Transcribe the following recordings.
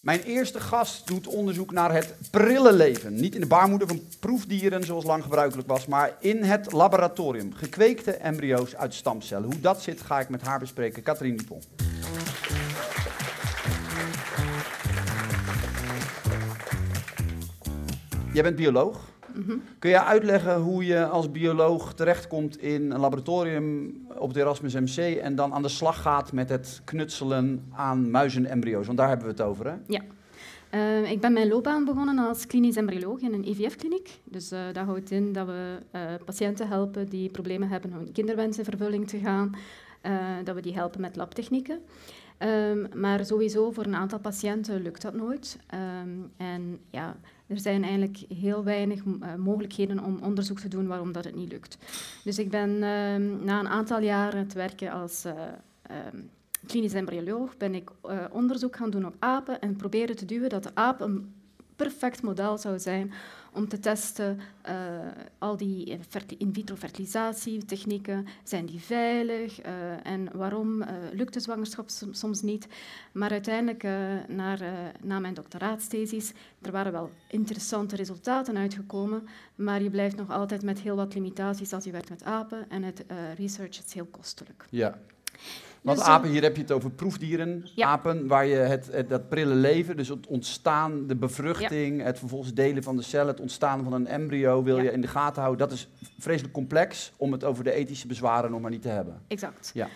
Mijn eerste gast doet onderzoek naar het prille leven. Niet in de baarmoeder van proefdieren, zoals lang gebruikelijk was, maar in het laboratorium. Gekweekte embryo's uit stamcellen. Hoe dat zit, ga ik met haar bespreken. Katrien Diepel. Jij bent bioloog. Kun je uitleggen hoe je als bioloog terechtkomt in een laboratorium op het Erasmus MC en dan aan de slag gaat met het knutselen aan muizenembryo's? Want daar hebben we het over, hè? Ja. Uh, ik ben mijn loopbaan begonnen als klinisch embryoloog in een IVF-kliniek. Dus uh, dat houdt in dat we uh, patiënten helpen die problemen hebben om kinderwens in vervulling te gaan. dat we die helpen met labtechnieken. Um, maar sowieso voor een aantal patiënten lukt dat nooit. Um, en ja, er zijn eigenlijk heel weinig uh, mogelijkheden om onderzoek te doen waarom dat het niet lukt. Dus ik ben um, na een aantal jaren te werken als uh, klinisch embryoloog, ben ik uh, onderzoek gaan doen op apen en proberen te duwen dat de aap een perfect model zou zijn om te testen uh, al die in vitro fertilisatietechnieken, zijn die veilig uh, en waarom lukt de zwangerschap soms niet. Maar uiteindelijk, naar, na mijn doctoraatsthesis, er waren wel interessante resultaten uitgekomen, maar je blijft nog altijd met heel wat limitaties als je werkt met apen en het research is heel kostelijk. Ja. Want dus, apen, hier heb je het over proefdieren, ja. apen, waar je het, het, dat prille leven, dus het ontstaan, de bevruchting, ja. het vervolgens delen van de cel, het ontstaan van een embryo, wil ja. je in de gaten houden. Dat is vreselijk complex om het over de ethische bezwaren nog maar niet te hebben. Exact. Ja.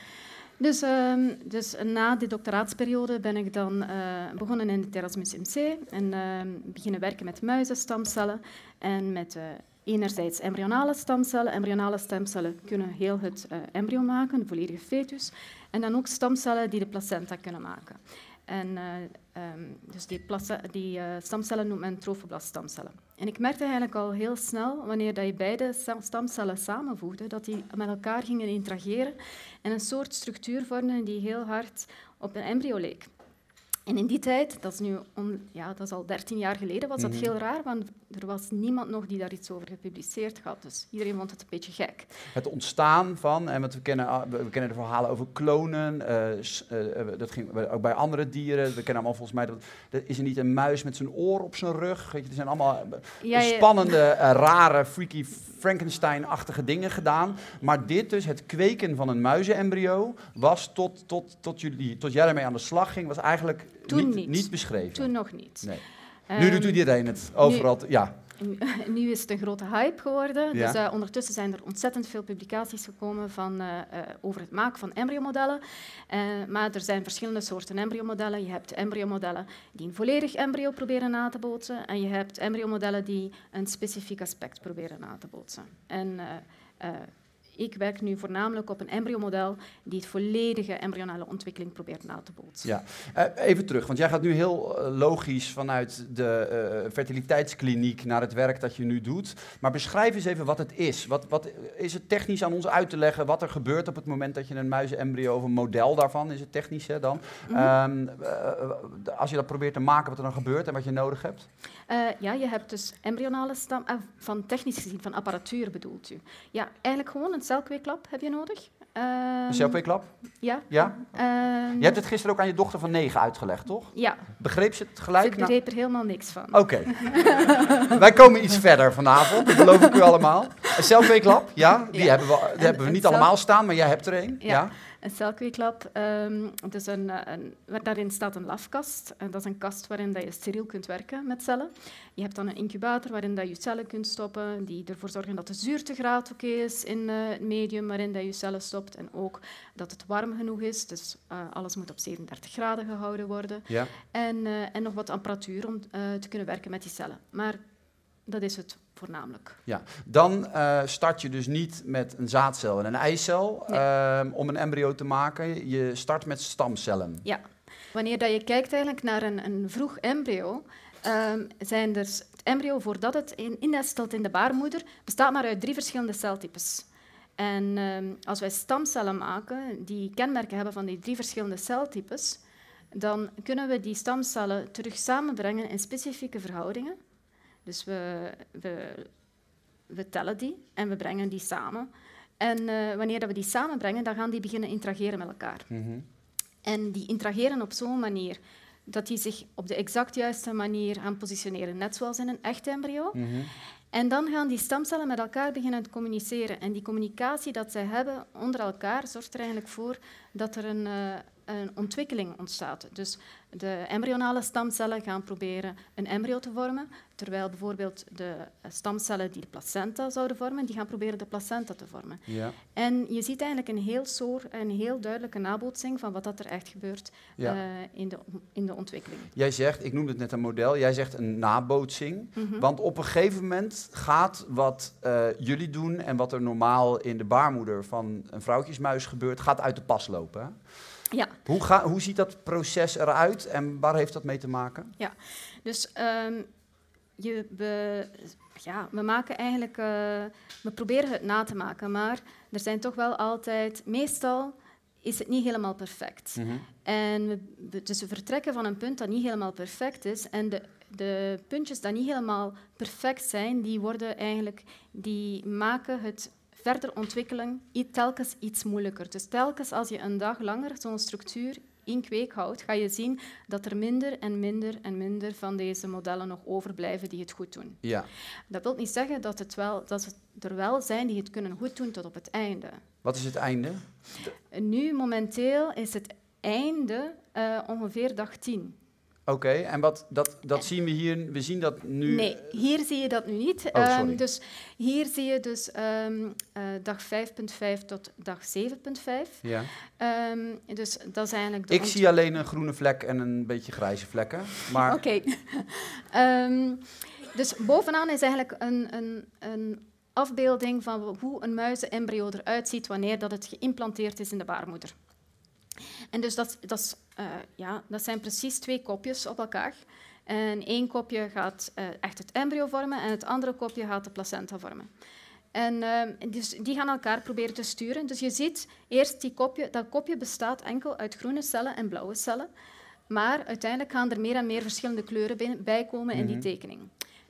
Dus, um, dus na die doctoraatsperiode ben ik dan uh, begonnen in het Erasmus MC en uh, beginnen werken met muizenstamcellen en met uh, enerzijds embryonale stamcellen. Embryonale stamcellen kunnen heel het uh, embryo maken, de volledige fetus. En dan ook stamcellen die de placenta kunnen maken. En, uh, um, dus die, die uh, stamcellen noemt men trofoblast-stamcellen. En ik merkte eigenlijk al heel snel, wanneer dat je beide stamcellen samenvoegde, dat die met elkaar gingen interageren en een soort structuur vormden die heel hard op een embryo leek. En in die tijd, dat is nu on, ja, dat is al 13 jaar geleden, was dat mm -hmm. heel raar, want er was niemand nog die daar iets over gepubliceerd had. Dus iedereen vond het een beetje gek. Het ontstaan van, en we kennen, we kennen de verhalen over klonen, uh, uh, dat ging ook bij andere dieren. We kennen allemaal volgens mij, dat, dat is er niet een muis met zijn oor op zijn rug? Weet je, er zijn allemaal ja, ja. spannende, uh, rare, freaky Frankenstein-achtige dingen gedaan. Maar dit dus, het kweken van een muizenembryo, was tot, tot, tot, jullie, tot jij ermee aan de slag ging, was eigenlijk Toen niet, niet. niet beschreven. Toen nog niet. Nee. Um, nu doet iedereen het, overal. Nu, ja. Nu is het een grote hype geworden. Ja. Dus uh, ondertussen zijn er ontzettend veel publicaties gekomen van, uh, uh, over het maken van embryomodellen. maar er zijn verschillende soorten embryomodellen. Je hebt embryomodellen die een volledig embryo proberen na te bootsen. En je hebt embryomodellen die een specifiek aspect proberen na te bootsen. En ik werk nu voornamelijk op een embryomodel die het volledige embryonale ontwikkeling probeert na te bootsen. Ja, uh, even terug, want jij gaat nu heel uh, logisch vanuit de uh, fertiliteitskliniek naar het werk dat je nu doet. Maar beschrijf eens even wat het is. Wat, wat is het technisch aan ons uit te leggen wat er gebeurt op het moment dat je een muizenembryo of een model daarvan, is het technisch hè, dan? Mm -hmm. um, als je dat probeert te maken, wat er dan gebeurt en wat je nodig hebt? Ja, je hebt dus embryonale stam, van technisch gezien, van apparatuur bedoelt u. Ja, eigenlijk gewoon een celkweeklab heb je nodig. Um, een celkweeklab? Ja. ja? Um, je hebt het gisteren ook aan je dochter van negen uitgelegd, toch? Ja. Begreep ze het gelijk? Ze begreep er helemaal niks van. Oké. Okay. Wij komen iets verder vanavond, dat beloof ik u allemaal. Een celkweeklab, ja, die ja. hebben we, die hebben we niet allemaal staan, maar jij hebt er een. Ja. ja. Een celkweeklab, um, dus een, een, daarin staat een lafkast. En dat is een kast waarin dat je steriel kunt werken met cellen. Je hebt dan een incubator waarin dat je cellen kunt stoppen, die ervoor zorgen dat de zuurtegraad oké okay is in uh, het medium waarin dat je cellen stopt. En ook dat het warm genoeg is, dus uh, alles moet op 37 graden gehouden worden. Ja. En, uh, en nog wat apparatuur om te kunnen werken met die cellen. Maar dat is het voornamelijk. Ja, dan uh, start je dus niet met een zaadcel en een eicel nee. uh, om een embryo te maken. Je start met stamcellen. Ja, wanneer dat je kijkt eigenlijk naar een, een vroeg embryo, um, zijn er het embryo voordat het in, innestelt in de baarmoeder, bestaat maar uit drie verschillende celtypes. En um, als wij stamcellen maken die kenmerken hebben van die drie verschillende celtypes, dan kunnen we die stamcellen terug samenbrengen in specifieke verhoudingen. Dus we, we, we tellen die en we brengen die samen. En uh, wanneer dat we die samenbrengen, dan gaan die beginnen interageren met elkaar. Mm -hmm. En die interageren op zo'n manier dat die zich op de exact juiste manier gaan positioneren, net zoals in een echt embryo. Mhm. En dan gaan die stamcellen met elkaar beginnen te communiceren. En die communicatie dat zij hebben onder elkaar zorgt er eigenlijk voor dat er een, eh, een ontwikkeling ontstaat. Dus de embryonale stamcellen gaan proberen een embryo te vormen, terwijl bijvoorbeeld de stamcellen die de placenta zouden vormen, die gaan proberen de placenta te vormen. Ja. En je ziet eigenlijk een heel, soort, een heel duidelijke nabootsing van wat dat er echt gebeurt Ja. eh, in, de, in de ontwikkeling. Jij zegt, ik noemde het net een model, jij zegt een nabootsing. Mhm. Want op een gegeven moment gaat wat eh, jullie doen en wat er normaal in de baarmoeder van een vrouwtjesmuis gebeurt, gaat uit de pas lopen. hè? Ja, Hoe, ga, hoe ziet dat proces eruit en waar heeft dat mee te maken? dus ehm, je, we, ja, we maken eigenlijk, eh, we proberen het na te maken, maar er zijn toch wel altijd, meestal is het niet helemaal perfect. En we, we- dus we vertrekken van een punt dat niet helemaal perfect is. En de, de puntjes die niet helemaal perfect zijn, die, worden eigenlijk, die maken het verder ontwikkelen telkens iets moeilijker. Dus telkens als je een dag langer zo'n structuur in kweek houdt, ga je zien dat er minder en minder en minder van deze modellen nog overblijven die het goed doen. Ja. Dat wil niet zeggen dat, het wel, dat het er wel zijn die het kunnen goed doen tot op het einde. Wat is het einde? Nu, momenteel, is het einde eh, ongeveer dag 10. Oké, en wat, dat, dat zien we hier, we zien dat nu... Nee, hier zie je dat nu niet. Oh, Ehm, dus hier zie je dus ehm, eh, dag 5.5 tot dag 7.5. Ja. Ehm, dus dat is eigenlijk de Ik ont- zie alleen een groene vlek en een beetje grijze vlekken. Maar Oké. Dus bovenaan is eigenlijk een, een, een afbeelding van hoe een muizenembryo eruit ziet wanneer dat het geïmplanteerd is in de baarmoeder. En dus dat, dat, is, eh, ja, dat zijn precies twee kopjes op elkaar. En één kopje gaat eh, echt het embryo vormen en het andere kopje gaat de placenta vormen. En ehm, dus die gaan elkaar proberen te sturen. Dus je ziet eerst die kopje, dat kopje bestaat enkel uit groene cellen en blauwe cellen. Maar uiteindelijk gaan er meer en meer verschillende kleuren bij komen in die Mhm. tekening.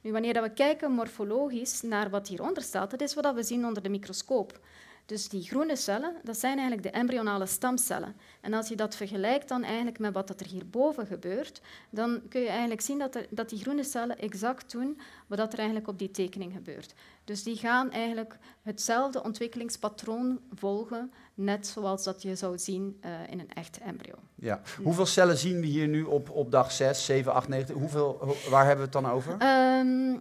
Nu, wanneer dat we kijken morfologisch naar wat hieronder staat, dat is wat we zien onder de microscoop. Dus die groene cellen, dat zijn eigenlijk de embryonale stamcellen. En als je dat vergelijkt dan eigenlijk met wat dat er hierboven gebeurt, dan kun je eigenlijk zien dat, er, dat die groene cellen exact doen wat dat er eigenlijk op die tekening gebeurt. Dus die gaan eigenlijk hetzelfde ontwikkelingspatroon volgen, net zoals dat je zou zien eh, in een echt embryo. ja. hoeveel cellen zien we hier nu op, op dag 6, 7, 8, 9? Hoeveel, ho- waar hebben we het dan over? Ehm,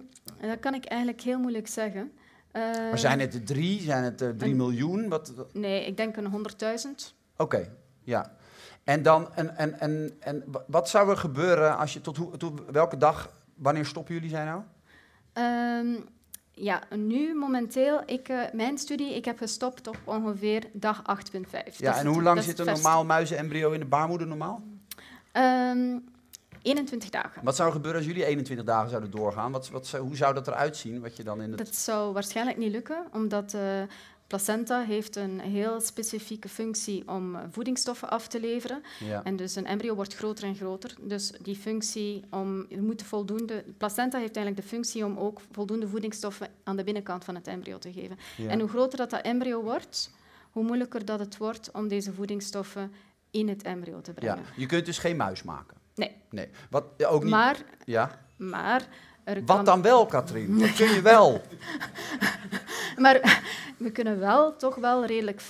dat kan ik eigenlijk heel moeilijk zeggen. Maar Ehm, zijn het er drie? Zijn het er drie een- miljoen? Wat, wat- Nee, ik denk een 100.000. Oké, ja. En dan, en, en, en, en wa- wat zou er gebeuren als je tot, hoe, tot welke dag, wanneer stoppen jullie zijn nou? Ehm, ja, nu momenteel, ik, eh, mijn studie, ik heb gestopt op ongeveer dag 8.5. Ja, en hoe lang zit een normaal muizenembryo in de baarmoeder normaal? Ehm, 21 dagen. Wat zou er gebeuren als jullie 21 dagen zouden doorgaan? Wat, wat, hoe zou dat eruit zien? Wat je dan in het... Dat zou waarschijnlijk niet lukken, omdat de placenta heeft een heel specifieke functie om eh, voedingsstoffen af te leveren. ja. En dus een embryo wordt groter en groter. Dus die functie om, moet voldoende, de placenta heeft eigenlijk de functie om ook voldoende voedingsstoffen aan de binnenkant van het embryo te geven. ja. En hoe groter dat, dat embryo wordt, hoe moeilijker dat het wordt om deze voedingsstoffen in het embryo te ja. brengen. Je kunt dus geen muis maken? Nee. Nee. Wat, ja, ook niet... Maar, Ja. maar, er Wat kan, dan wel, Katrien? Wat kun je wel? maar we kunnen wel toch wel redelijk...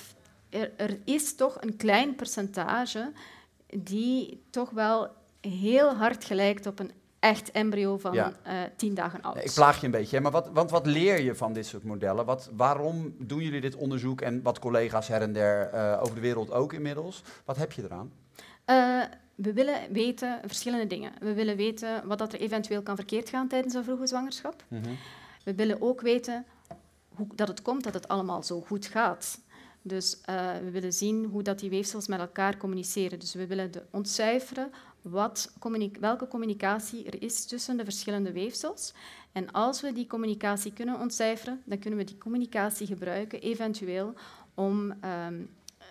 Er, er is toch een klein percentage die toch wel heel hard gelijkt op een echt embryo van Ja. eh, tien dagen oud. Ik plaag je een beetje, hè, maar wat, want wat leer je van dit soort modellen? Wat, waarom doen jullie dit onderzoek en wat collega's her en der eh, over de wereld ook inmiddels? Wat heb je eraan? Eh, we willen weten verschillende dingen. We willen weten wat dat er eventueel kan verkeerd gaan tijdens een vroege zwangerschap. We willen ook weten hoe dat het komt dat het allemaal zo goed gaat. Dus eh, we willen zien hoe dat die weefsels met elkaar communiceren. Dus we willen de ontcijferen wat welke communicatie er is tussen de verschillende weefsels. En als we die communicatie kunnen ontcijferen, dan kunnen we die communicatie gebruiken eventueel om ehm,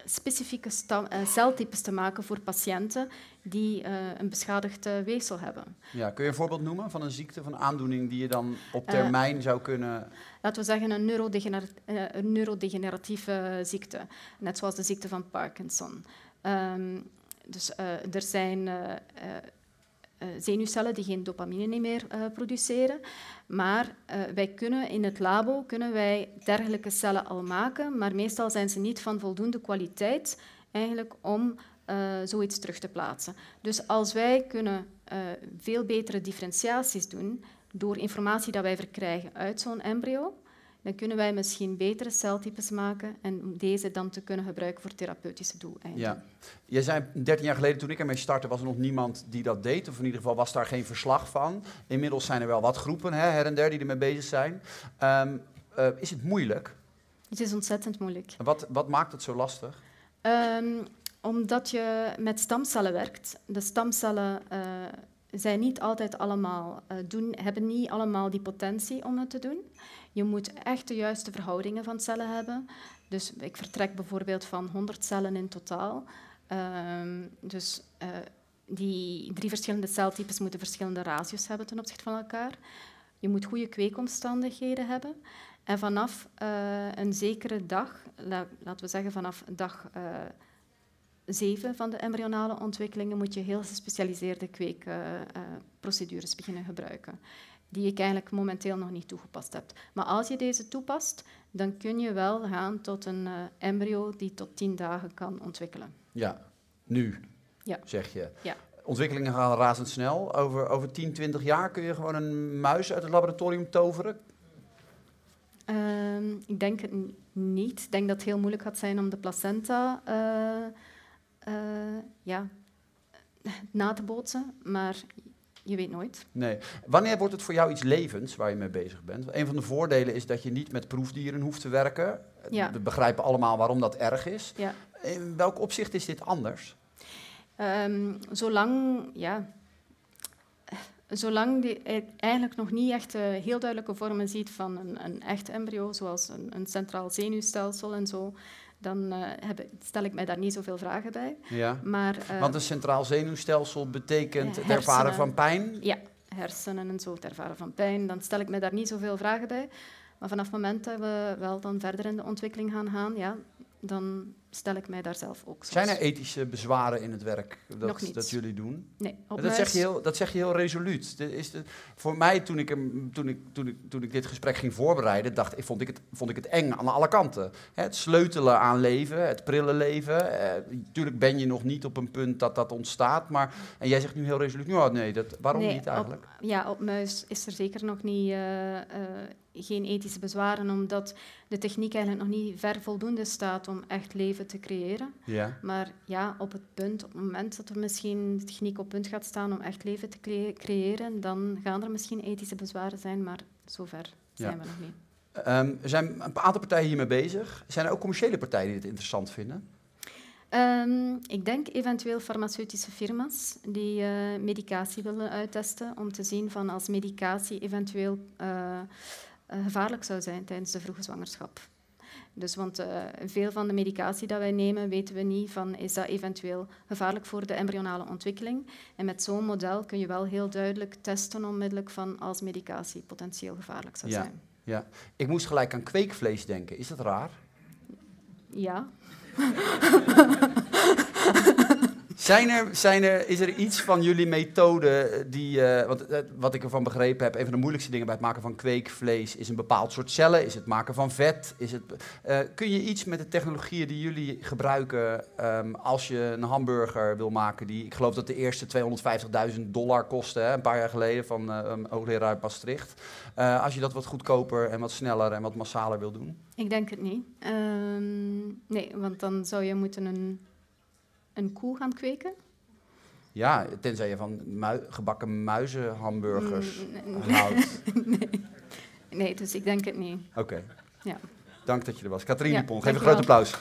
specifieke eh, celtypes te maken voor patiënten die eh, een beschadigd eh, weefsel hebben. Ja, kun je een voorbeeld noemen van een ziekte, van een aandoening die je dan op Eh, termijn zou kunnen... Laten we zeggen een, neurodegener- eh, een neurodegeneratieve ziekte, net zoals de ziekte van Parkinson. Ehm, dus eh, er zijn eh, eh, uh, zenuwcellen die geen dopamine meer uh, produceren. Maar uh, wij kunnen in het labo kunnen wij dergelijke cellen al maken, maar meestal zijn ze niet van voldoende kwaliteit eigenlijk om zoiets terug te plaatsen. Dus als wij kunnen veel betere differentiaties doen door informatie dat wij verkrijgen uit zo'n embryo, dan kunnen wij misschien betere celtypes maken en om deze dan te kunnen gebruiken voor therapeutische doeleinden. Ja. Je zei 13 jaar geleden, toen ik ermee startte, was er nog niemand die dat deed. Of in ieder geval was daar geen verslag van. Inmiddels zijn er wel wat groepen, hè, her en der, die ermee bezig zijn. Um, uh, is het moeilijk? Het is ontzettend moeilijk. Wat, wat maakt het zo lastig? Um, omdat je met stamcellen werkt. De stamcellen uh, zijn niet altijd allemaal uh, doen, hebben niet allemaal die potentie om het te doen. Je moet echt de juiste verhoudingen van cellen hebben. Dus ik vertrek bijvoorbeeld van 100 cellen in totaal. Um, dus uh, die drie verschillende celtypes moeten verschillende ratios hebben ten opzichte van elkaar. Je moet goede kweekomstandigheden hebben. En vanaf uh, een zekere dag, la laten we zeggen vanaf dag uh, 7 van de embryonale ontwikkelingen, moet je heel gespecialiseerde kweekprocedures beginnen gebruiken die ik eigenlijk momenteel nog niet toegepast heb. Maar als je deze toepast, dan kun je wel gaan tot een uh, embryo die tot tien dagen kan ontwikkelen. Ja, nu, ja. zeg je. Ja. Ontwikkelingen gaan razendsnel. Over, over 10, 20 jaar kun je gewoon een muis uit het laboratorium toveren? Um, ik denk het niet. Ik denk dat het heel moeilijk gaat zijn om de placenta uh, uh, ja, na te bootsen. Maar je weet nooit. Nee. Wanneer wordt het voor jou iets levens waar je mee bezig bent? Een van de voordelen is dat je niet met proefdieren hoeft te werken. Ja. We begrijpen allemaal waarom dat erg is. Ja. In welk opzicht is dit anders? Um, zolang, ja, zolang je eigenlijk nog niet echt uh, heel duidelijke vormen ziet van een, een echt embryo, zoals een, een centraal zenuwstelsel en zo, dan uh, heb, stel ik mij daar niet zoveel vragen bij. Ja. Maar, uh, Want een centraal zenuwstelsel betekent het ervaren van pijn? Ja, hersenen en zo, het ervaren van pijn. Dan stel ik mij daar niet zoveel vragen bij. Maar vanaf het moment dat we wel dan verder in de ontwikkeling gaan gaan, ja, dan stel ik mij daar zelf ook. Zijn er ethische bezwaren in het werk dat, dat jullie doen? Nee. Dat zeg, je heel, dat zeg je heel resoluut. is de, voor mij, toen ik, hem, toen, ik, toen, ik, toen ik dit gesprek ging voorbereiden, dacht, vond, ik het, vond ik het eng aan alle kanten. Het sleutelen aan leven, het prille leven. Eh, natuurlijk ben je nog niet op een punt dat dat ontstaat. Maar, en jij zegt nu heel resoluut, nou, nee, dat, waarom nee, niet eigenlijk? Op, ja, op muis is er zeker nog niet... Uh, uh, geen ethische bezwaren, omdat de techniek eigenlijk nog niet ver voldoende staat om echt leven te creëren. Ja. Maar ja, op het punt, op het moment dat er misschien de techniek op punt gaat staan om echt leven te creëren, dan gaan er misschien ethische bezwaren zijn, maar zover zijn ja. we nog niet. Um, er zijn een aantal partijen hiermee bezig. Zijn er ook commerciële partijen die dit interessant vinden? Um, ik denk eventueel farmaceutische firma's die uh, medicatie willen uittesten om te zien van als medicatie eventueel uh, uh, gevaarlijk zou zijn tijdens de vroege zwangerschap. Dus, want uh, veel van de medicatie dat wij nemen, weten we niet van is dat eventueel gevaarlijk voor de embryonale ontwikkeling. En met zo'n model kun je wel heel duidelijk testen onmiddellijk van als medicatie potentieel gevaarlijk zou ja, zijn. Ja, ik moest gelijk aan kweekvlees denken. Is dat raar? Ja. Zijn er, zijn er, is er iets van jullie methode die, uh, want, uh, wat ik ervan begrepen heb, een van de moeilijkste dingen bij het maken van kweekvlees is een bepaald soort cellen, is het maken van vet. Is het, uh, kun je iets met de technologieën die jullie gebruiken um, als je een hamburger wil maken, die ik geloof dat de eerste 250.000 dollar kostte, hè, een paar jaar geleden van um, hoogleraar uit Maastricht. als je dat wat goedkoper en wat sneller en wat massaler wil doen? Ik denk het niet. Um, nee, want dan zou je moeten een een koe gaan kweken? Ja, tenzij je van mui gebakken muizenhamburgers mm, nee. houdt. nee. nee, dus ik denk het niet. Oké. Okay. Ja. Dank dat je er was. Katrien ja, geef een groot applaus.